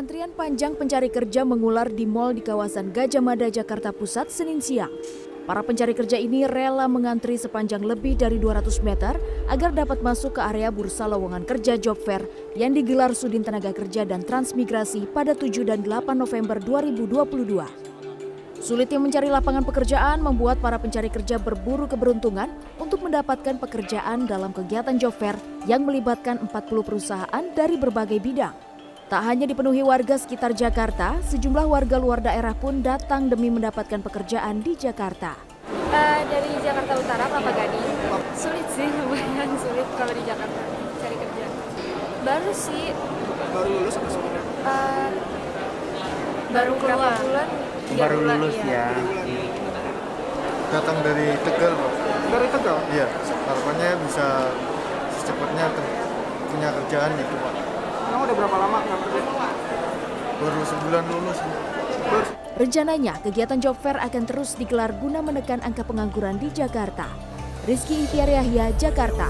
Antrian panjang pencari kerja mengular di mal di kawasan Gajah Mada, Jakarta Pusat, Senin siang. Para pencari kerja ini rela mengantri sepanjang lebih dari 200 meter agar dapat masuk ke area bursa lowongan kerja job fair yang digelar Sudin Tenaga Kerja dan Transmigrasi pada 7 dan 8 November 2022. Sulitnya mencari lapangan pekerjaan membuat para pencari kerja berburu keberuntungan untuk mendapatkan pekerjaan dalam kegiatan job fair yang melibatkan 40 perusahaan dari berbagai bidang. Tak hanya dipenuhi warga sekitar Jakarta, sejumlah warga luar daerah pun datang demi mendapatkan pekerjaan di Jakarta. Uh, dari Jakarta Utara, Kelapa Gading. Sulit sih, lumayan sulit kalau di Jakarta cari kerja. Baru sih. Baru lulus apa sebenarnya? Uh, baru keluar. bulan? Baru bulan, lulus iya. ya. datang dari Tegal Pak. Dari Tegal. Iya, harapannya bisa secepatnya punya kerjaan gitu Pak. Berapa lama nggak kerja? Baru sebulan lulus. Rencananya, kegiatan job fair akan terus digelar guna menekan angka pengangguran di Jakarta. Rizky Ihtiar Yahya, Jakarta.